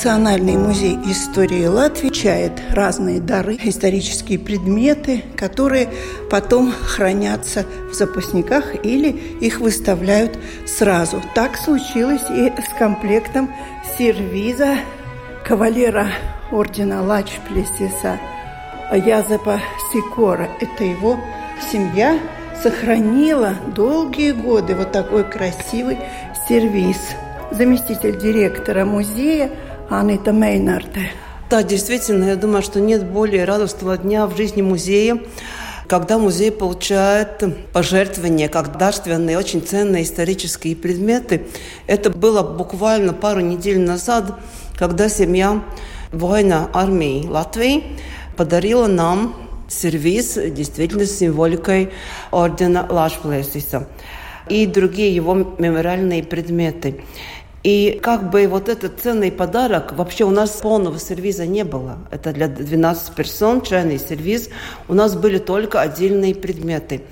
Национальный музей истории Латвии чает разные дары, исторические предметы, которые потом хранятся в запасниках или их выставляют сразу. Так случилось и с комплектом сервиза кавалера ордена Лачплесиса Язепа Сикора. Это его семья сохранила долгие годы вот такой красивый сервиз. Заместитель директора музея Анита Мейнарте. Да, действительно, я думаю, что нет более радостного дня в жизни музея, когда музей получает пожертвования как дарственные, очень ценные исторические предметы. Это было буквально пару недель назад, когда семья воина армии Латвии подарила нам сервис действительно с символикой ордена Лашплесиса и другие его мемориальные предметы. И как бы вот этот ценный подарок, вообще у нас полного сервиза не было. Это для 12 персон, чайный сервиз. У нас были только отдельные предметы.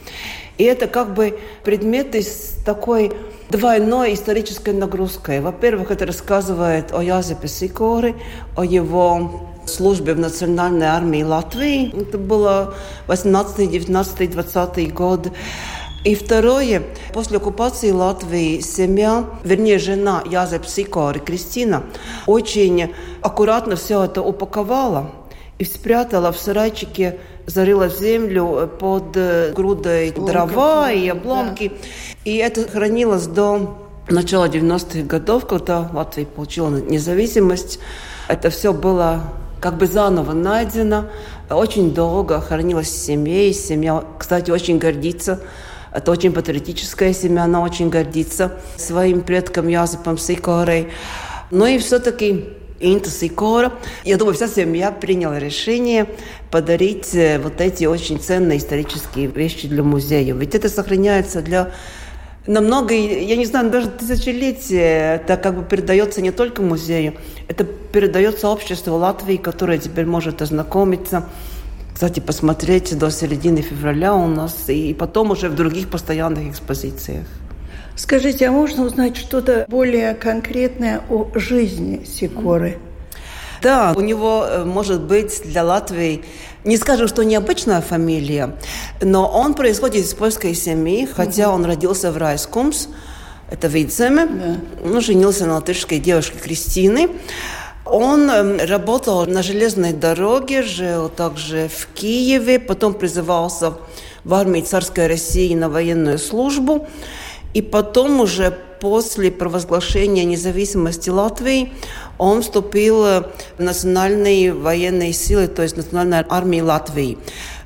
И это как бы предметы с такой двойной исторической нагрузкой. Во-первых, это рассказывает о Язепе Сикоре, о его службе в Национальной армии Латвии. Это было 18, 19, 20 год. И второе, после оккупации Латвии семья, вернее жена Язеп Сикори, Кристина, очень аккуратно все это упаковала и спрятала в сарайчике, зарыла в землю под грудой дрова и обломки. Да. И это хранилось до начала 90-х годов, когда Латвия получила независимость. Это все было как бы заново найдено. Очень долго хранилось в семье. И семья, кстати, очень гордится это очень патриотическая семья, она очень гордится своим предком Языпом Сикорой. Но и все-таки Инта Сикора. Я думаю, вся семья приняла решение подарить э, вот эти очень ценные исторические вещи для музея. Ведь это сохраняется для намного, я не знаю, даже тысячелетия это как бы передается не только музею, это передается обществу Латвии, которое теперь может ознакомиться кстати, посмотреть до середины февраля у нас, и потом уже в других постоянных экспозициях. Скажите, а можно узнать что-то более конкретное о жизни Сикоры? Да, у него э, может быть для Латвии, не скажем, что необычная фамилия, но он происходит из польской семьи, хотя угу. он родился в Райскумс, это Видземе, да. ну, женился на латышской девушке Кристины. Он эм, работал на железной дороге, жил также в Киеве, потом призывался в армии царской России на военную службу. И потом уже после провозглашения независимости Латвии он вступил в национальные военные силы, то есть национальной армии Латвии.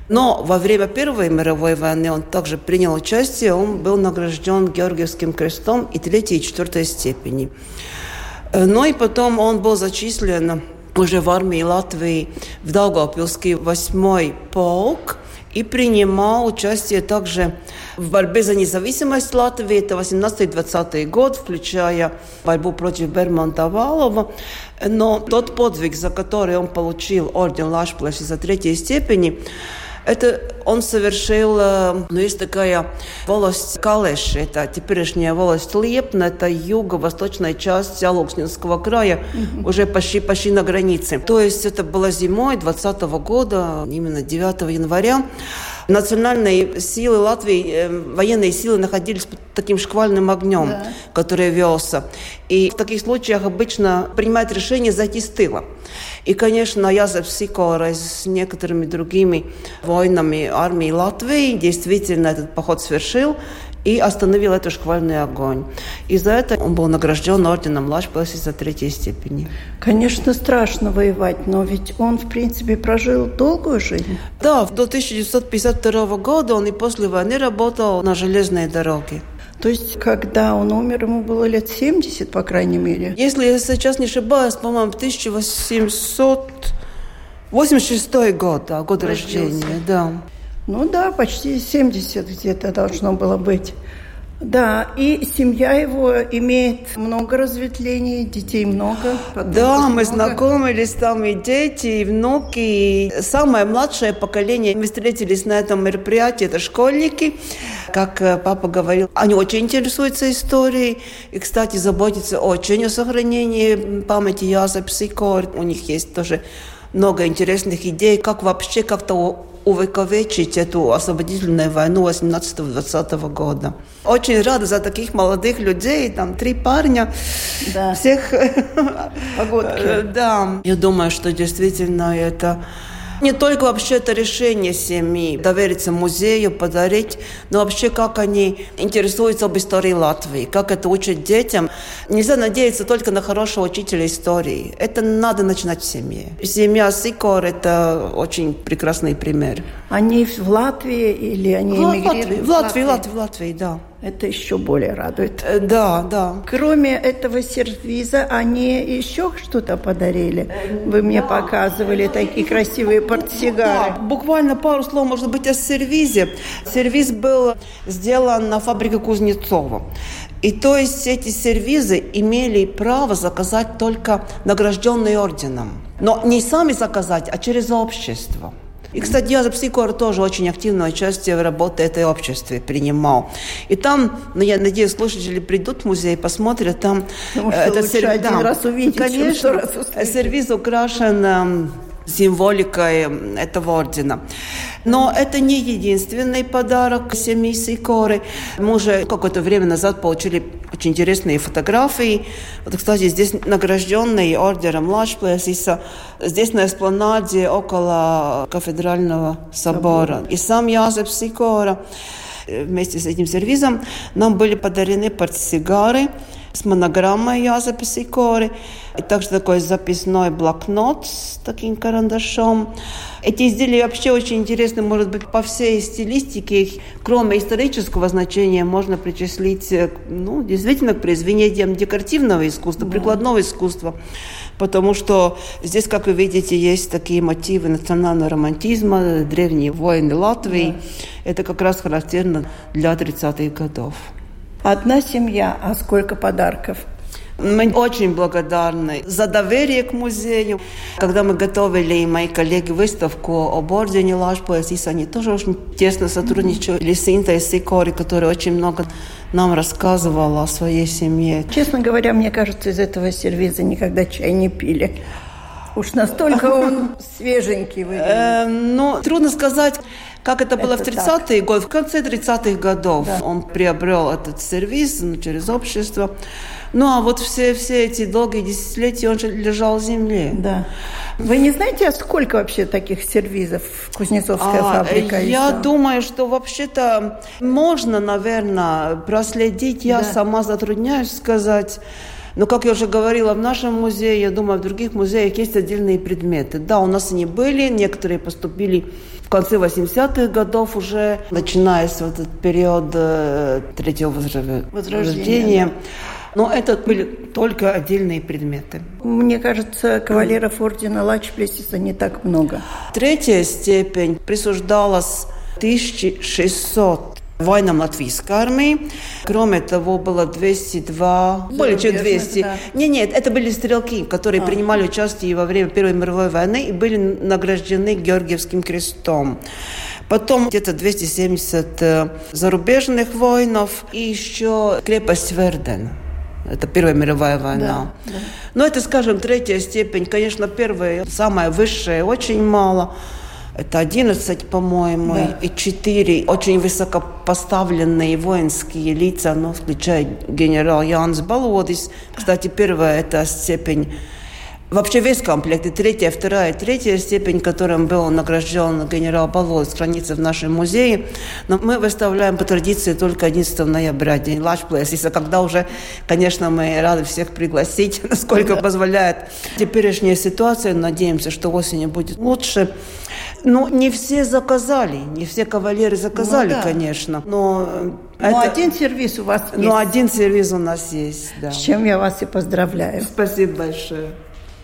Но во время Первой мировой войны он также принял участие, он был награжден Георгиевским крестом и третьей и четвертой степени. Э, ну и потом он был зачислен уже в армии Латвии в Долгопилский восьмой полк и принимал участие также в борьбе за независимость Латвии. Это 18-20 год, включая борьбу против Бермонта Валова. Но тот подвиг, за который он получил орден Лашплэши за третьей степени, это он совершил, э, ну, есть такая волость Калеш, это теперешняя волость Лепна, это юго-восточная часть Алукснинского края, mm-hmm. уже почти, почти на границе. То есть это было зимой 2020 года, именно 9 января. Национальные силы Латвии, э, военные силы находились под таким шквальным огнем, да. который велся. И в таких случаях обычно принимают решение зайти с тыла. И, конечно, Язев Сикора с некоторыми другими воинами армии Латвии действительно этот поход совершил. и остановил этот шквальный огонь. И за это он был награжден орденом Лашплеси за третьей степени. Конечно, страшно воевать, но ведь он, в принципе, прожил долгую жизнь. Да, до 1952 года он и после войны работал на железной дороге. То есть, когда он умер, ему было лет 70, по крайней мере. Если я сейчас не ошибаюсь, по-моему, 1886 год, да, год Родился. рождения, да. Ну да, почти 70 где-то должно было быть. Да, и семья его имеет много разветвлений, детей много. Да, мы много. знакомились, там и дети, и внуки. И самое младшее поколение, мы встретились на этом мероприятии, это школьники. Как э, папа говорил, они очень интересуются историей. И, кстати, заботятся очень о сохранении памяти Яза Псикор. У них есть тоже много интересных идей, как вообще как-то увековечить эту освободительную войну 18-20 года. Очень рада за таких молодых людей, там три парня, да. всех погодки. Да, я думаю, что действительно это не только вообще это решение семьи, довериться музею, подарить, но вообще как они интересуются об истории Латвии, как это учат детям. Нельзя надеяться только на хорошего учителя истории. Это надо начинать в семье. Семья Сикор – это очень прекрасный пример. Они в Латвии или они в Латвии, в Латвии, в Латвии, в Латвии, да. Это еще более радует. Э, да, да. Кроме этого сервиза, они еще что-то подарили. Вы мне да. показывали такие красивые портсигары. Да, буквально пару слов, может быть, о сервизе. Сервиз был сделан на фабрике Кузнецова. И то есть эти сервизы имели право заказать только награжденные орденом. Но не сами заказать, а через общество. И, кстати, Язып Сикор тоже очень активное участие в работе этой обществе принимал. И там, ну, я надеюсь, слушатели придут в музей, посмотрят, там... Потому что это сер... один да, раз увидеть, конечно, раз сервис украшен символикой этого ордена. Но это не единственный подарок семьи Сикоры. Мы уже какое-то время назад получили очень интересные фотографии. Вот, кстати, здесь награжденный ордером Лашплесиса, здесь на эспланаде около кафедрального собора. И сам Язеп Сикора вместе с этим сервизом нам были подарены портсигары с монограммой Язепа Сикори, и также такой записной блокнот с таким карандашом. Эти изделия вообще очень интересны, может быть, по всей стилистике их, кроме исторического значения, можно причислить, э, ну, действительно, к произведениям декоративного искусства, да. прикладного искусства потому что здесь, как вы видите, есть такие мотивы национального романтизма, древние войны Латвии. Да. Это как раз характерно для 30-х годов. Одна семья, а сколько подарков? Мы очень благодарны за доверие к музею. Когда мы готовили, мои коллеги, выставку об ордене Лашпоэсис, они тоже очень тесно сотрудничали с Интой Сикори, которая очень много нам рассказывала о своей семье. Честно говоря, мне кажется, из этого сервиза никогда чай не пили. Уж настолько он свеженький. Эм, ну, трудно сказать. Как это было это в 30-е годы, в конце 30-х годов да. он приобрел этот сервис ну, через общество. Ну, а вот все, все эти долгие десятилетия он же лежал в земле. Да. Вы не знаете, а сколько вообще таких сервизов Кузнецовская а, фабрика? Я еще? думаю, что вообще-то можно, наверное, проследить. Я да. сама затрудняюсь сказать. Но, как я уже говорила, в нашем музее, я думаю, в других музеях есть отдельные предметы. Да, у нас они были, некоторые поступили конце 80-х годов уже, начиная с вот этот период э, третьего возрождения. возрождения. Но это были только отдельные предметы. Мне кажется, кавалеров ордена Лачплесиса не так много. Третья степень присуждалась 1600 воинам латвийской армии. Кроме того, было 202, более чем 200. Да. Нет, нет, это были стрелки, которые а. принимали участие во время Первой мировой войны и были награждены Георгиевским крестом. Потом где-то 270 э, зарубежных воинов и еще крепость Верден. Это Первая мировая война. Да, да. Но это, скажем, третья степень. Конечно, первая, самая высшая, очень мало. Это 11, по-моему, да. и 4 очень высокопоставленные воинские лица, ну, включая генерал Янс Балодис. Кстати, первая – это степень Вообще весь комплект, и третья, вторая, третья степень, которым был награжден генерал Баловец, хранится в нашем музее. Но мы выставляем по традиции только 11 ноября, день Лачплесиса, когда уже, конечно, мы рады всех пригласить, насколько позволяет теперешняя ситуация. Надеемся, что осенью будет лучше. Ну, не все заказали, не все кавалеры заказали, ну, да. конечно. Но, но это... один сервис у вас есть. Ну, один сервис у нас есть, да. С чем я вас и поздравляю. Спасибо большое.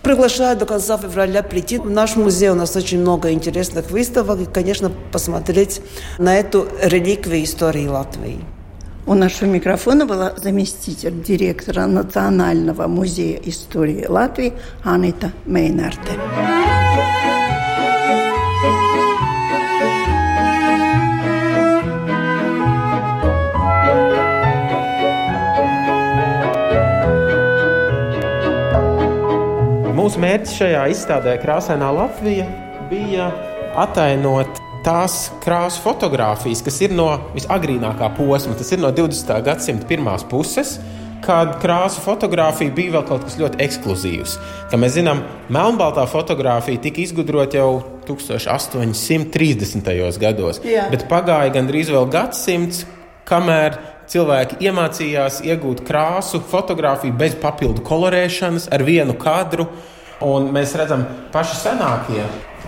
Приглашаю до конца февраля прийти. В наш музей у нас очень много интересных выставок и, конечно, посмотреть на эту реликвию истории Латвии. У нашего микрофона была заместитель директора Национального музея истории Латвии Анита Мейнарте. Mūsu mērķis šajā izstādē Krāsainā Latvija bija atainot tās krāsu fotogrāfijas, kas ir no visagrīnākā posma, tas ir no 20. gadsimta pirmās puses. Kad krāsu fotografija bija vēl kaut kas ļoti ekskluzīvs. Kā mēs zinām, melnbaltā fotografija tika izgudrota jau 1830. gados, Jā. bet pagāja gandrīz vēl gadsimts, kamēr cilvēki iemācījās iegūt krāsu fotografiju bez papildu kolorēšanas, ar vienu kadru. Un mēs redzam, paši senākie.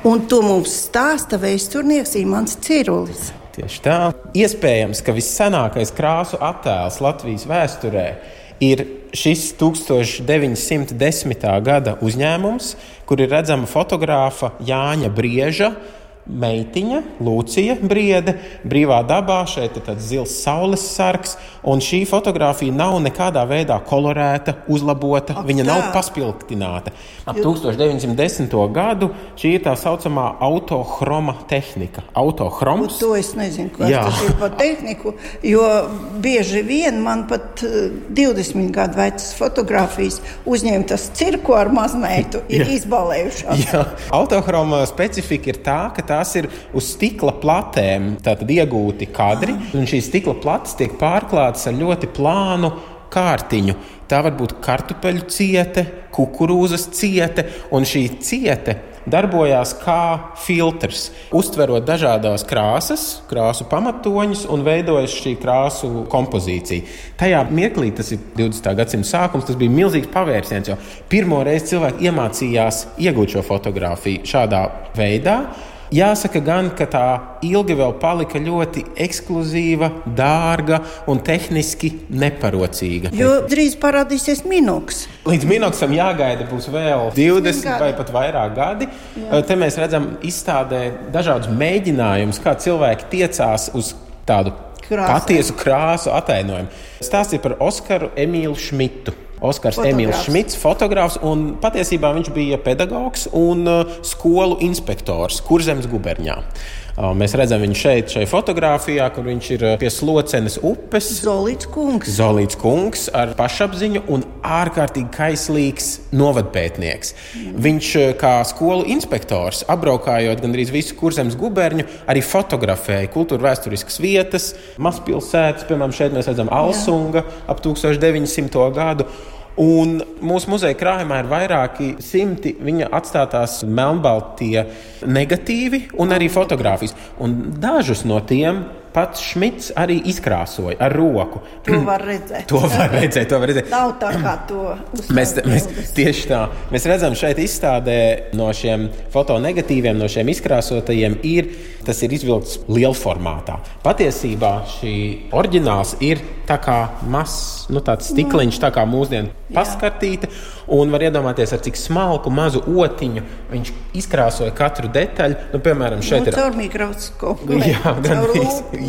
Un to mums stāsta vēsturnieks Imants Cirulis. Tieši tā. Iespējams, ka vissenākais krāsu attēls Latvijas vēsturē ir šis 1910. gada uzņēmums, kur ir redzama fotogrāfa Jāņa Brieža meitiņa, Lūcija Briede, brīvā dabā. Šeit ir tāds zils saules sargs, un šī fotografija nav nekādā veidā kolorēta, uzlabota. Ak, viņa tā. nav paspildināta. Ap 1910. gadu šī ir tā saucamā autohroma tehnika. Autohroms. To es nezinu, kas Jā. tas ir par tehniku, jo bieži vien man pat 20 eh, gadu vecas fotografijas uzņemtas cirku ar mazmeitu ir izbalējušās. Jā. Autohroma specifika ir tā, ka tās ir uz stikla platēm iegūti kadri, un šīs stikla plates tiek pārklātas ar ļoti plānu kārtiņu. Tā var būt kartupeļu ciete, kukurūzas ciete, un šī ciete darbojās kā filtrs, uztverot dažādas krāsas, krāsu pamatoņus un veidojot šī krāsu kompozīcija. Tajā mirklī, tas ir 20. gadsimta sākums, tas bija milzīgs pavērsiens, jo pirmo reizi cilvēki iemācījās iegūt šo fotografiju šādā veidā. Jāsaka, gan, ka tā ilgi vēl palika ļoti ekskluzīva, dārga un tehniski neparocīga. Jo drīz parādīsies minoks. Līdz minoksam jāgaida būs vēl 20 gadi. vai pat vairāk gadi. Jā. Te mēs redzam izstādē dažādus mēģinājumus, kā cilvēki tiecās uz tādu Krāsai. patiesu krāsu atainojumu. Stāsts ir par Oskaru Emīlu Šmitu. Oskars. Emīls Šmits, fotogrāfs. Patiesībā viņš bija pedagogs un uh, skolu inspektors Kurzemes guberņā. Uh, mēs redzam viņu šeit, šajā fotografijā, kur viņš ir uh, pie slocenes upes. Zolīts kungs. Zolīts kungs ar pašapziņu un ārkārtīgi kaislīgs novadpētnieks. Mm. Viņš kā skolu inspektors, apbraukājot gandrīz visu kurzemes guberņu, arī fotografēja kultūra vēsturiskas vietas, mazpilsētas, piemēram, šeit mēs redzam Alsunga Jā. ap 1900. gadu. Un mūsu muzeja krājumā ir vairāki simti viņa atstātās melnbaltie negatīvi un arī fotografijas. Un dažus no tiem pats Šmits arī izkrāsoja ar roku. To var redzēt. to var redzēt, to var redzēt. Nav tā kā to mēs, mēs tieši tā. Mēs redzam šeit izstādē no šiem fotonegatīviem, no šiem izkrāsotajiem ir, tas ir izvilkts lielformātā. Patiesībā šī oriģināls ir tā kā mazs, nu tāds stikliņš, tā kā mūsdienu paskartīta. Un var iedomāties, ar cik smalku mazu otiņu viņš izkrāsoja katru detaļu. Nu, piemēram, šeit nu, ir caur mikroskopu. Jā, gan arī.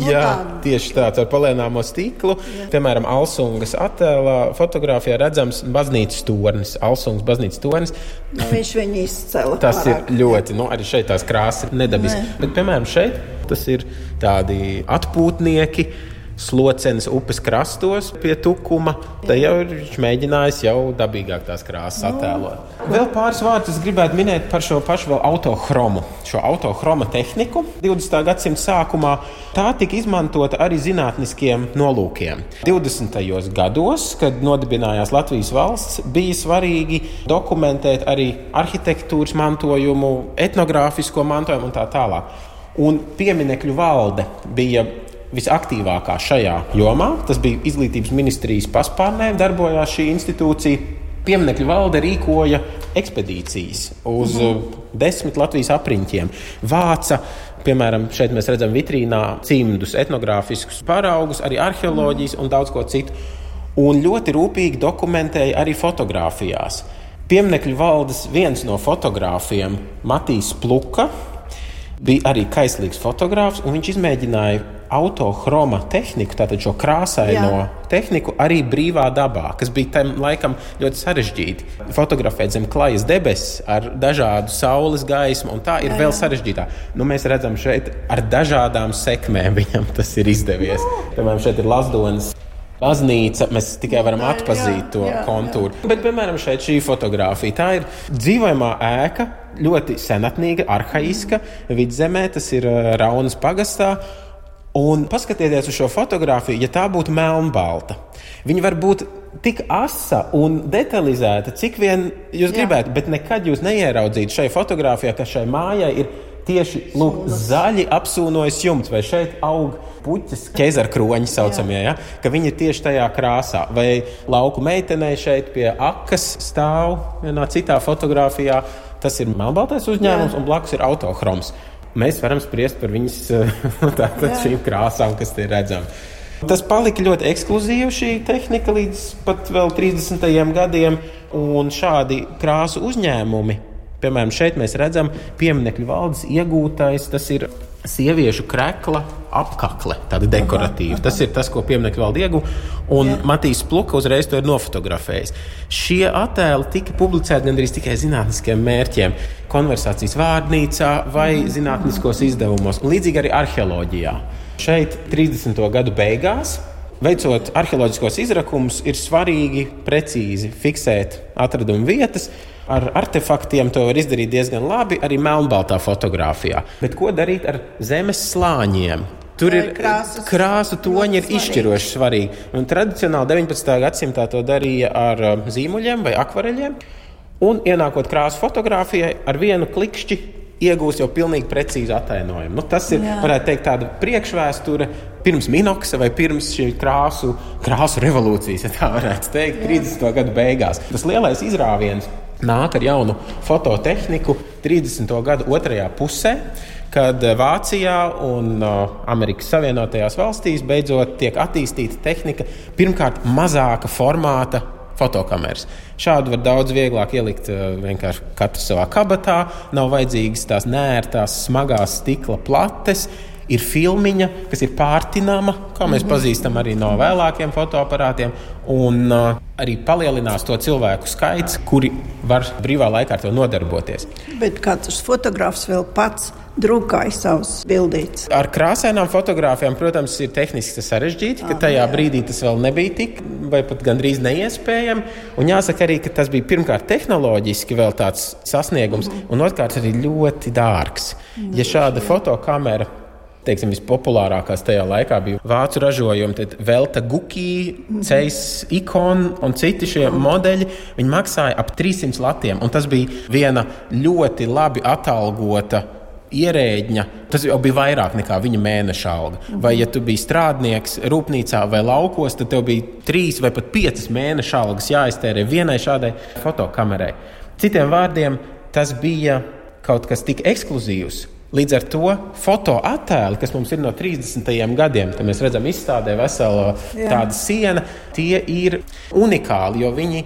Jā, tieši tāds ar palēnāmo stiklu. Jā. Piemēram, Alsungas attēlā fotografijā redzams baznīcas tornis. Alsungas baznīcas tornis. Nu, viņš viņu izcēla. Tas pārāk. ir ļoti, nu, arī šeit tās krāsas ir nedabiskas. Bet, piemēram, šeit tas ir tādi atpūtnieki slocenes upes krastos pie tukuma. Tad jau viņš mēģinājis jau dabīgāk tās krāsas attēlot. Vēl pāris vārdus gribētu minēt par šo pašu autochromu. Šo autochroma tehniku 20. gadsimta sākumā tā tika izmantota arī zinātniskiem nolūkiem. 20. gados, kad nodibinājās Latvijas valsts, bija svarīgi dokumentēt arī arhitektūras mantojumu, etnogrāfisko mantojumu un tā tālāk. Un pieminiektu valde bija visaktīvākā šajā jomā. Tas bija izglītības ministrijas paspārnē, darbojās šī institūcija. Pieminekļu valde rīkoja ekspedīcijas uz mhm. desmit Latvijas apriņķiem. Vāca, piemēram, šeit mēs redzam vitrīnā cimdus, etnogrāfiskus paraugus, arī arheoloģijas un daudz ko citu. Un ļoti rūpīgi dokumentēja arī fotografijās. Pieminekļu valdes viens no fotogrāfiem, Matīs Pluka, bija arī kaislīgs fotogrāfs, un viņš izmēģināja autochroma tehniku, tātad šo krāsaino Jā. tehniku, arī brīvā dabā, kas bija tam laikam ļoti sarežģīti. Fotografēt zem klajas debesis ar dažādu saules gaismu, un tā ir jā, vēl sarežģītāk. Nu, mēs redzam, šeit ar dažādām sekmēm viņam tas ir izdevies. Piemēram, šeit ir Lazdonas baznīca, mēs tikai varam atpazīt to jā, jā, kontūru. Jā. Bet, piemēram, šeit šī fotografija, tā ir dzīvojamā ēka, ļoti senatnīga, arhaiska vidzemē, tas ir Raunas pagastā. Un paskatieties uz šo fotografiju, ja tā būtu melnbalta. Viņa var būt tik asa un detalizēta, cik vien jūs Jā. gribētu, bet nekad jūs neieraudzītu šai fotografijā, ka šai mājai ir tieši lūk, zaļi apsūnojas jumts, vai šeit aug puķis, ķēzara kroņi saucamie, ja? ka viņi ir tieši tajā krāsā. Vai lauku meitenei šeit pie akas stāv vienā citā fotografijā. Tas ir melnbaltais uzņēmums, Jā. un blakus ir autochroms mēs varam spriest par viņas tātad, šīm krāsām, kas te ir redzamas. Tas palika ļoti ekskluzīvi šī tehnika līdz pat 30. gadiem, un šādi krāsu uzņēmumi, piemēram, šeit mēs redzam pieminiektu valdes iegūtais, tas ir sieviešu krekla apakle, tāda dekoratīva. Tas ir tas, ko pieminiektu valde ieguva. Un Jā. Matīs Pluka uzreiz to ir nofotografējis. Šie attēli tika publicēti gandrīz tikai zinātniskiem mērķiem, konversācijas vārnīcā vai zinātniskos izdevumos, un līdzīgi arī arheoloģijā. Šeit 30. gadu beigās. Veicot arheoloģiskos izrakumus, ir svarīgi precīzi fiksēt atradumu vietas, Ar artefaktiem to var izdarīt diezgan labi arī melnbaltā fotografijā. Bet ko darīt ar zemes slāņiem? Tur ir krāsas, krāsu toņi ir izšķiroši svarīgi. Un tradicionāli 19. gadsimtā to darīja ar um, zīmuļiem vai akvareļiem. Un ienākot krāsu fotografijai, ar vienu klikšķi iegūs jau pilnīgi precīzi atainojumu. Nu, tas ir, Jā. varētu teikt, tāda priekšvēsture pirms minoksa vai pirms šī krāsu, krāsu revolūcijas, ja tā varētu teikt, 30. gadu beigās. Tas lielais izrāviens nāk ar jaunu fototehniku 30. gadu otrajā pusē, kad Vācijā un uh, Amerikas Savienotajās valstīs beidzot tiek attīstīta tehnika, pirmkārt, mazāka formāta fotokameras. Šādu var daudz vieglāk ielikt uh, vienkārši katrs savā kabatā. Nav vajadzīgas tās nērtās, smagās stikla plates ir filmiņa, kas ir pārtināma, kā mēs mm -hmm. pazīstam arī no vēlākiem fotoaparātiem. Un uh, arī palielinās to cilvēku skaits, kuri var brīvā laikā ar to nodarboties. Bet katrs fotogrāfs vēl pats drukāja savus bildītas. Ar krāsainām fotografijām, protams, ir tehniski sarežģīti, ka tajā brīdī tas vēl nebija tik, vai pat gandrīz neiespējami. Un jāsaka arī, ka tas bija pirmkārt tehnoloģiski vēl tāds sasniegums, mm. un otrkārt arī ļoti dārgs. Ja šāda fotokamera teiksim, vispopulārākās tajā laikā bija vācu ražojumi, tad Velta Gukī, Ceļš, Ikon un citi šie modeļi. Viņi maksāja ap 300 latiem, un tas bija viena ļoti labi atalgota ierēģiņa, tas jau bija vairāk nekā viņa mēneša alga. Vai, ja tu biji strādnieks rūpnīcā vai laukos, tad tev bija trīs vai pat piecas mēneša algas jāiztērē vienai šādai fotokamerai. Citiem vārdiem, tas bija kaut kas tik ekskluzīvs, Līdz ar to fotoattēli, kas mums ir no 30. gadiem, tad mēs redzam, izstādē vesela Jā. tāda siena, tie ir unikāli, jo viņi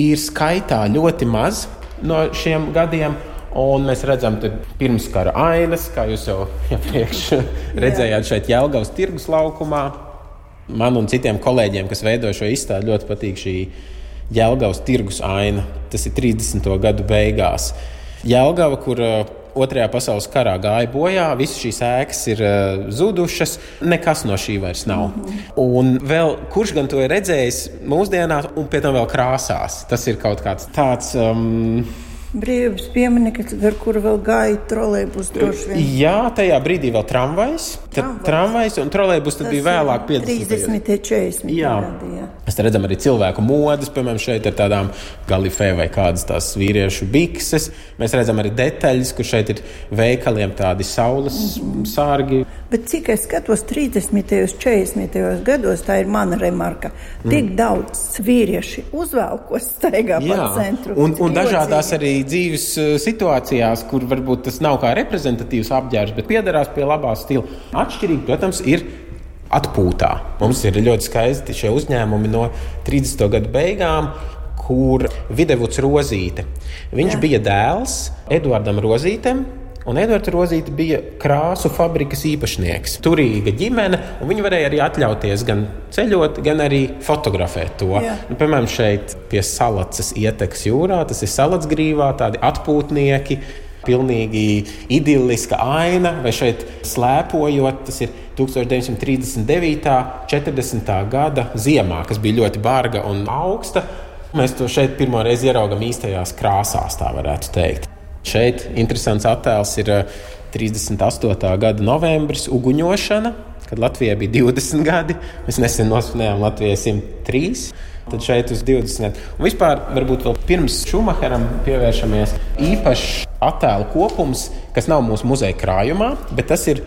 ir skaitā ļoti maz no šiem gadiem. Un mēs redzam, ka pirmskara ainas, kā jūs jau iepriekš redzējāt, šeit Jēlgavas tirgus laukumā. Man un citiem kolēģiem, kas veido šo izstādi, ļoti patīk šī Jēlgavas tirgus aina. Tas ir 30. gadu beigās. Jēlgava, kur Otrajā pasaules karā gāja bojā, visas šīs ēkas ir uh, zudušas, nekas no šī vairs nav. Mm -hmm. Un vēl kurš gan to ir redzējis mūsdienās, un pie tam vēl krāsās? Tas ir kaut kāds tāds. Um, Brīvības pieminiekts, ar kuru vēl gāja trolēļus. Jā, tajā brīdī vēl tramvajs. Tramvajs, tramvajs un trolēļus bija vēlāk, 50. 30, 40. Jā. Gadi, jā. Mēs redzam arī cilvēku modes, piemēram, šeit ir tādām galifē vai kādas tās vīriešu bikses. Mēs redzam arī detaļas, kur šeit ir veikaliem tādi saules mm -hmm. sārgi. Bet cik es skatos 30. un 40. gados, tā ir mana remarka. Tik mm. daudz vīrieši uzvelkos staigā pa centru. Un, un dažādās arī dzīves uh, situācijās, kur varbūt tas nav kā reprezentatīvs apģērbs, bet piederās pie labā stila. Atšķirīgi, protams, ir atpūtā. Mums ir ļoti skaisti šie uzņēmumi no 30. gadu beigām. Kur Videvuds Rozīte. Viņš Jā. bija dēls Eduardam Rozītam, Un Edvards Rozīte bija krāsu fabrikas īpašnieks. Turīga ģimene, un viņi varēja arī atļauties gan ceļot, gan arī fotografēt to. Nu, piemēram, šeit pie salacas ietekas jūrā, tas ir salacgrīvā, tādi atpūtnieki, pilnīgi idilliska aina, vai šeit slēpojot, tas ir 1939. un 40. gada ziemā, kas bija ļoti barga un augsta. Mēs to šeit pirmo reizi ieraugām īstajās krāsās, tā varētu teikt. Šeit interesants attēls ir 38. Eh, gada novembris, uguņošana, kad Latvijai bija 20 gadi. Mēs nesen nosvinējām Latvijai 103. Tad šeit uz 20 gadiem. Un vispār, varbūt vēl pirms Šumacheram pievēršamies īpašs attēlu kopums, kas nav mūsu muzeja krājumā, bet tas ir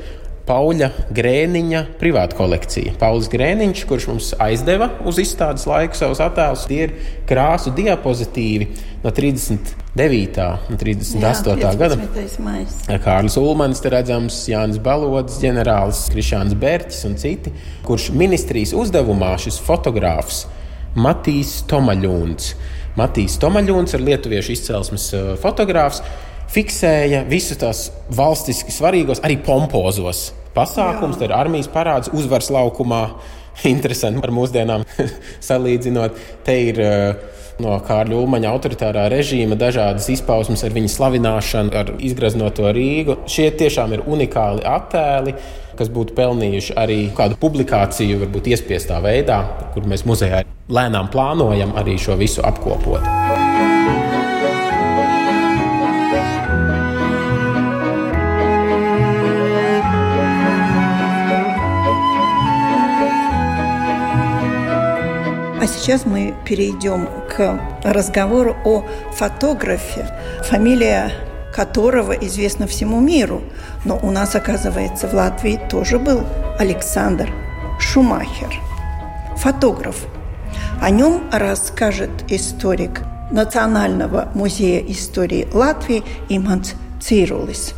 Pauļa Grēniņa privāta kolekcija. Pauls Grēniņš, kurš mums aizdeva uz izstādes laiku savus attēlus, tie ir krāsu diapozitīvi no 39. un 38. Jā, gada. Kārlis Ulmans, redzams, Jānis Balodis, ģenerālis Krišāns Bērķis un citi, kurš ministrijas uzdevumā šis fotogrāfs Matīs Tomaļūns. Matīs Tomaļūns ir lietuviešu izcelsmes eh, fotogrāfs fiksēja visus tās valstiski svarīgos, arī pompozos pasākums. Tur ir armijas parāds uzvaras laukumā. Interesanti ar mūsdienām salīdzinot. Te ir uh, no Kārļa Ulmaņa autoritārā režīma dažādas izpausmes ar viņa slavināšanu, ar izgraznoto Rīgu. Šie tiešām ir unikāli attēli, kas būtu pelnījuši arī kādu publikāciju, varbūt iespiestā veidā, kur mēs muzejā lēnām plānojam arī šo visu apkopot. Сейчас мы перейдем к разговору о фотографе, фамилия которого известна всему миру. Но у нас, оказывается, в Латвии тоже был Александр Шумахер, фотограф. О нем расскажет историк Национального музея истории Латвии Иманс Цирулис.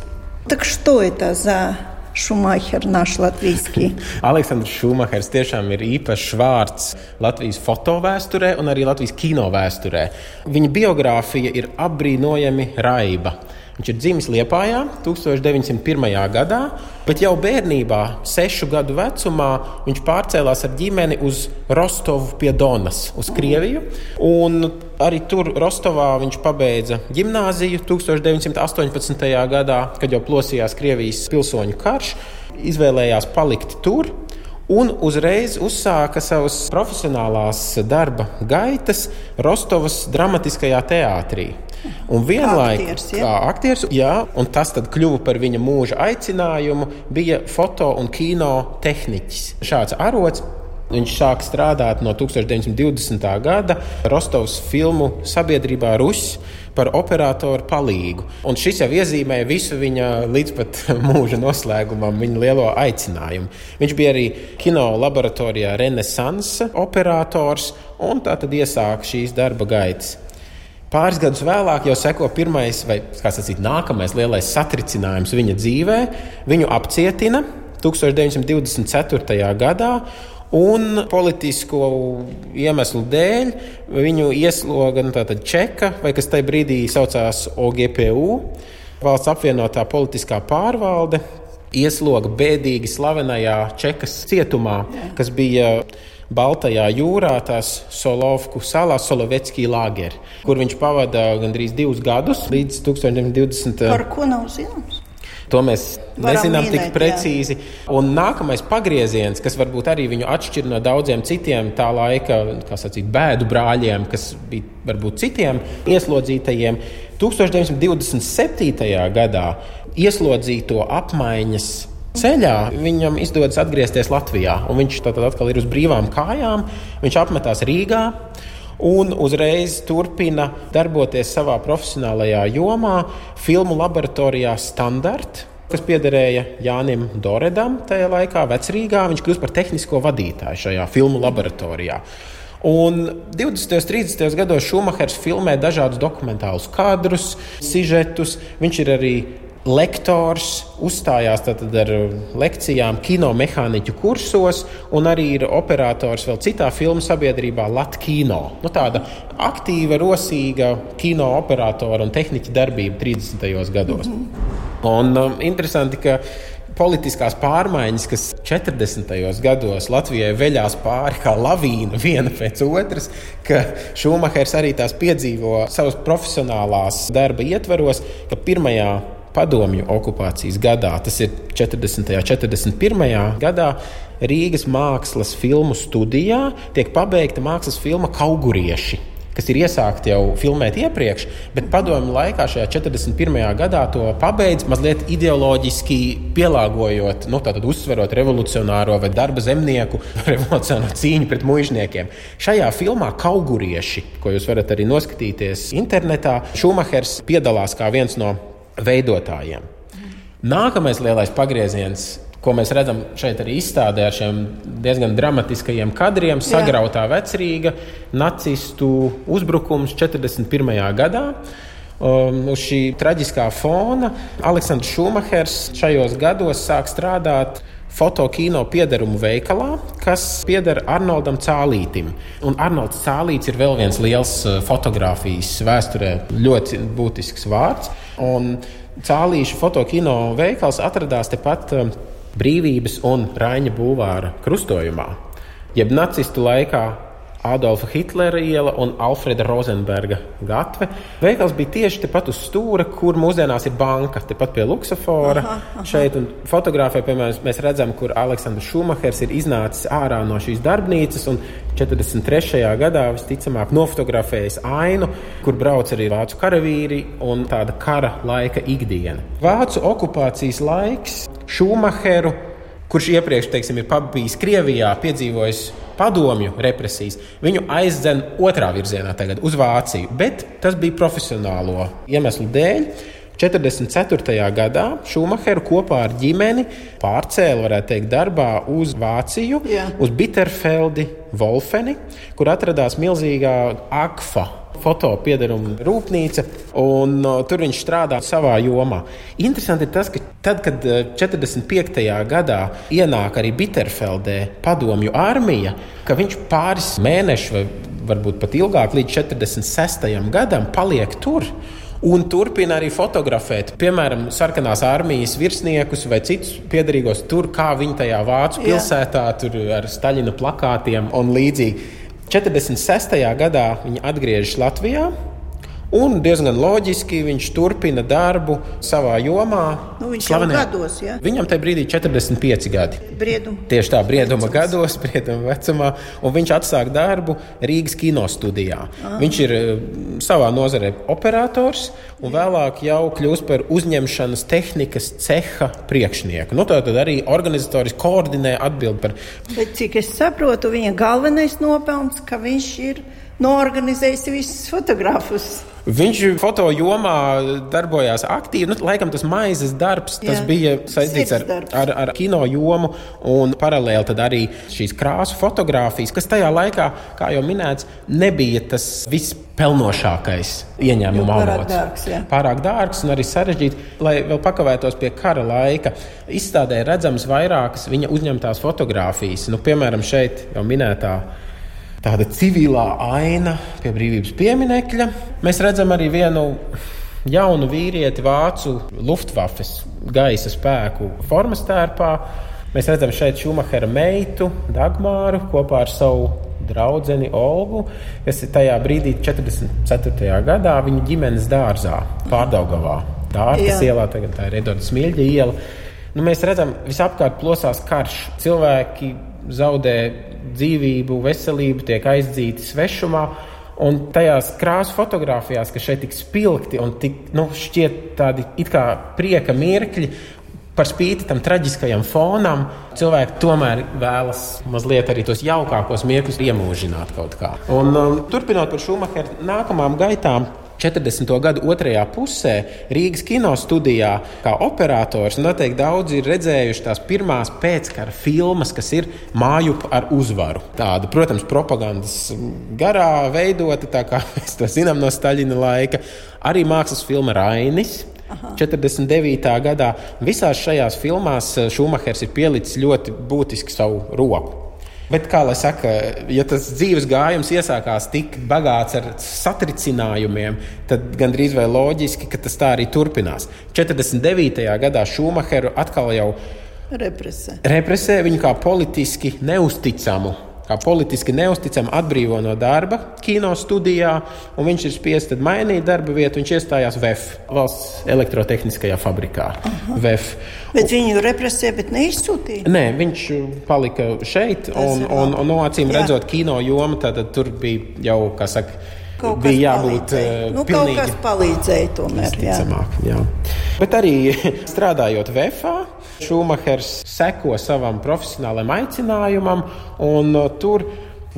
Так что это за Šumacher, nаш latviešu. Aleksandrs Šumachers tiešām ir īpašs vārds Latvijas fotovēsturē un arī Latvijas kino vēsturē. Viņa biogrāfija ir apbrīnojami raiba. Viņš ir dzimis Liepājā 1901. gadā, bet jau bērnībā, sešu gadu vecumā, viņš pārcēlās ar ģimeni uz Rostovu pie Donas, uz Krieviju. Un arī tur, Rostovā, viņš pabeidza gimnāziju 1918. gadā, kad jau plosījās Krievijas pilsoņu karš. Izvēlējās palikt tur, un uzreiz uzsāka savas profesionālās darba gaitas Rostovas dramatiskajā teātrī. Un vienlaikus, kā, aktieris, jā, un tas kļuva par viņa mūža aicinājumu, bija foto un kino tehniķis. Šāds arots Viņš sāk strādāt no 1920. gada Rostovas filmu sabiedrībā Rusis par operatoru palīgu. Un šis jau iezīmēja visu viņa līdz pat mūža noslēgumam, viņa lielo aicinājumu. Viņš bija arī kino laboratorijā Renesanse operators un tā tad iesāka šīs darba gaitas. Pāris gadus vēlāk jau seko pirmais, vai sacīt, nākamais lielais satricinājums viņa dzīvē. Viņu apcietina 1924. gadā. Un politisko iemeslu dēļ viņu iesloga nu, Čeka, vai kas tajā brīdī saucās OGPU, valsts apvienotā politiskā pārvalde, iesloga bēdīgi slavenajā Čekas cietumā, kas bija Baltajā jūrā, tās Solovku salā, Solovetskī lāgeri, kur viņš pavadīja gandrīz divus gadus līdz 1920. Par ko nav zināms? To mēs Varam nezinām minēt, tik precīzi. Un nākamais pagrieziens, kas varbūt arī viņu atšķir no daudziem citiem tā laika sacīt, bēdu brāļiem, kas bija varbūt citiem ieslodzītajiem, 1927. gadā ieslodzīto apmaiņas ceļā viņam izdodas atgriezties Latvijā. Viņš tad atkal ir uz brīvām kājām, viņš apmetās Rīgā. Un uzreiz turpina darboties savā profesionālajā jomā, filmu laboratorijā Standard, kas piederēja Jānim Doredam tajā laikā, Vecrīgā. Viņš kļūst par tehnisko vadītāju šajā filmu laboratorijā. Un 20. un 30. gados Šumahers filmē dažādus dokumentālus kadrus, sižetus. Viņš ir arī lektors, uzstājās ar lekcijām kino mehāniķu kursos, un arī ir operators vēl citā filmu sabiedrībā Latvijas-Kino. Nu, tāda aktīva, rosīga kino operatora un tehniķa darbība 30. gados. Mm -hmm. Un um, interesanti, ka politiskās pārmaiņas, kas 40. gados Latvijai veļās pāri kā lavīna viena pēc otras, ka Šumahers arī tās piedzīvo savas profesionālās darba ietvaros, ka pirmajā padomju okupācijas gadā, tas ir 40. un 41. gadā, Rīgas mākslas filmu studijā tiek pabeigta mākslas filma Kaugurieši. Kas ir iesākta jau filmēt iepriekš, bet padomju laikā, šajā 41. gadā, to pabeidz mazliet ideoloģiski pielāgojot, nu, tātad uzsverot revolucionāro vai darba zemnieku revolucionāro cīņu pret mužniekiem. Šajā filmā Kaugurieši, ko jūs varat arī noskatīties internetā, Šumahers piedalās kā viens no veidotājiem. Nākamais lielais pagrieziens, ko mēs redzam šeit arī izstādē ar šiem diezgan dramatiskajiem kadriem, ir sagrautā vecrīga, nacistu uzbrukums 41. gadā. Um, uz šī traģiskā fona Aleksandrs Šumahers šajos gados sāk strādāt fotokino piedarumu veikalā, kas pieder Arnoldam Cālītim. Un Arnolds Cālīts ir vēl viens liels uh, fotografijas vēsturē ļoti būtisks vārds. Un Cālīša fotokino veikals atradās tepat um, Brīvības un Raņa būvāra krustojumā. Jeb nacistu laikā Adolfa Hitlera iela un Alfreda Rozenberga gatve. Veikals bija tieši tepat uz stūra, kur mūsdienās ir banka, tepat pie Luksafora. Aha, aha. Šeit fotografē, piemēram, mēs redzam, kur Aleksandrs Šumahers ir iznācis ārā no šīs darbnīcas un 43. gadā visticamāk nofotografējis ainu, kur brauc arī vācu karavīri un tāda kara laika ikdiena. Vācu okupācijas laiks Šumaheru kurš iepriekš teiksim, ir bijis Krievijā, piedzīvojis padomju represijas, viņu aizdzen otrā virzienā, tagad uz Vāciju. Bet tas bija profesionālo iemeslu dēļ. 44. gadā Šumacheru kopā ar ģimeni pārcēla, varētu teikt, darbā uz Vāciju, Jā. uz Bitterfeldi, Wolfeni, kur atradās milzīgā akfa fotopiedaruma rūpnīca, un uh, tur viņš strādā savā jomā. Interesanti ir tas, ka tad, kad 45. Uh, gadā ienāk arī Bitterfeldē padomju armija, ka viņš pāris mēnešus, vai varbūt pat ilgāk, līdz 46. gadam paliek tur. Un turpina arī fotografēt, piemēram, sarkanās armijas virsniekus vai citus piedarīgos tur, kā viņi tajā vācu pilsētā, tur ar Staļina plakātiem un līdzīgi. 46. gadā viņi atgriežas Latvijā. Un diezgan loģiski viņš turpina darbu savā jomā. Nu, viņš Slavenē. jau gados, ja? Viņam tajā brīdī 45 gadi. Brieduma. Tieši tā, brieduma Vecums. gados, brieduma vecumā. Un viņš atsāk darbu Rīgas kino studijā. Aha. Viņš ir eh, savā nozarē operators un vēlāk jau kļūst par uzņemšanas tehnikas ceha priekšnieku. Nu, tad arī organizatoriski koordinē atbild par. Bet cik es saprotu, viņa galvenais nopelns, ka viņš ir norganizējis visus fotogrāfus. Viņš foto jomā darbojās aktīvi. Nu, laikam tas maizes darbs, tas Jā. bija saistīts ar, ar, ar kino jomu un paralēli arī šīs krāsu fotografijas, kas tajā laikā, kā jau minēts, nebija tas vispelnošākais ieņēmuma avots. Dārgs, jā. pārāk dārgs un arī sarežģīts. Lai vēl pakavētos pie kara laika, izstādē redzamas vairākas viņa uzņemtās fotogrāfijas. Nu, piemēram, šeit jau minētā tāda civilā aina pie brīvības pieminiekļa. Mēs redzam arī vienu jaunu vīrieti vācu Luftwaffes gaisa spēku formas tērpā. Mēs redzam šeit Šumahera meitu Dagmāru kopā ar savu draugu Olgu, kas ir tajā brīdī, 44. gadā, viņa ģimenes dārzā, Pārdaugavā. Dārtas ielā, tagad tā ir Edvards Smilģa iela. Nu, mēs redzam, visapkārt plosās karš. Cilvēki zaudē dzīvību, veselību, tiek aizdzīti svešumā. Un tajās krāsu fotografijās, kas šeit tik spilgti un tik, nu, šķiet tādi it kā prieka mirkļi, par spīti tam traģiskajam fonam, cilvēki tomēr vēlas mazliet arī tos jaukākos mirkļus iemūžināt kaut kā. Un, um, turpinot par Šumacheru nākamām gaitām, 40. gada otrajā pusē Rīgas kino studijā, kā operators, noteikti daudzi ir redzējuši tās pirmās pēckara filmas, kas ir māju ar uzvaru. Tāda, protams, propagandas garā veidota, tā kā mēs to zinām no Staļina laika. Arī mākslas filma Rainis. Aha. 49. gadā visās šajās filmās Šumahers ir pielicis ļoti būtiski savu roku. Bet, kā lai saka, ja tas dzīves gājums iesākās tik bagāts ar satricinājumiem, tad gandrīz vai loģiski, ka tas tā arī turpinās. 49. gadā Šumacheru atkal jau represē. represē viņu kā politiski neusticamu kā politiski neusticami atbrīvo no darba kino studijā, un viņš ir spiests mainīt darba vietu. Viņš iestājās VEF, valsts elektrotehniskajā fabrikā. VEF. Bet viņu represē, bet neizsūtīja? Nē, viņš palika šeit, un, un, un no acīm redzot, kino joma tur bija jau, kā saka, kaut bija jābūt uh, nu, pilnīgi... kaut kas palīdzēja tomēr. Jā. Jā. Bet arī strādājot VFā, Šumahers seko savam profesionālajam aicinājumam, un uh, tur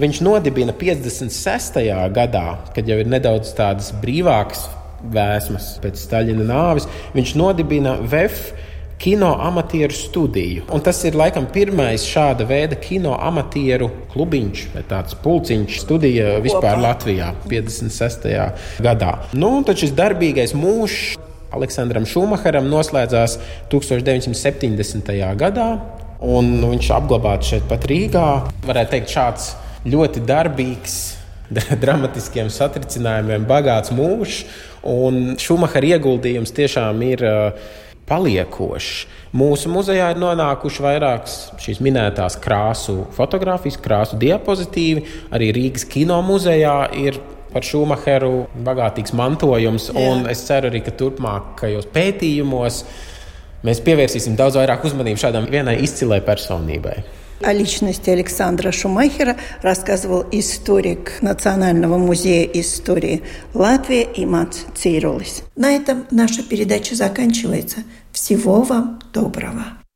viņš nodibina 56. gadā, kad jau ir nedaudz tādas brīvākas vēsmas pēc Staļina nāves, viņš nodibina VF kino amatieru studiju. Un tas ir laikam pirmais šāda veida kino amatieru klubiņš vai tāds pulciņš studija vispār. Latvijā 56. gadā. Nu, tad šis darbīgais mūžs Aleksandram Šumacheram noslēdzās 1970. gadā. Un viņš apglabāts šeit pat Rīgā. Varētu teikt, šāds ļoti darbīgs, dramatiskiem satricinājumiem bagāts mūžs. Un Šumahera ieguldījums tiešām ir uh, paliekošs. Mūsu muzejā ir nonākuši vairākas šīs minētās krāsu fotografijas, krāsu diapozitīvi. Arī Rīgas kino muzejā ir par Šumacheru bagātīgs mantojums. Es ceru arī, ka turpmākajos pētījumos mēs pievērsīsim daudz vairāk uzmanību šādam vienai izcilai personībai. О личности Александра Шумахера рассказывал историк Национального музея истории Латвии Имац Цирулис. На этом наша передача заканчивается. Всего вам доброго!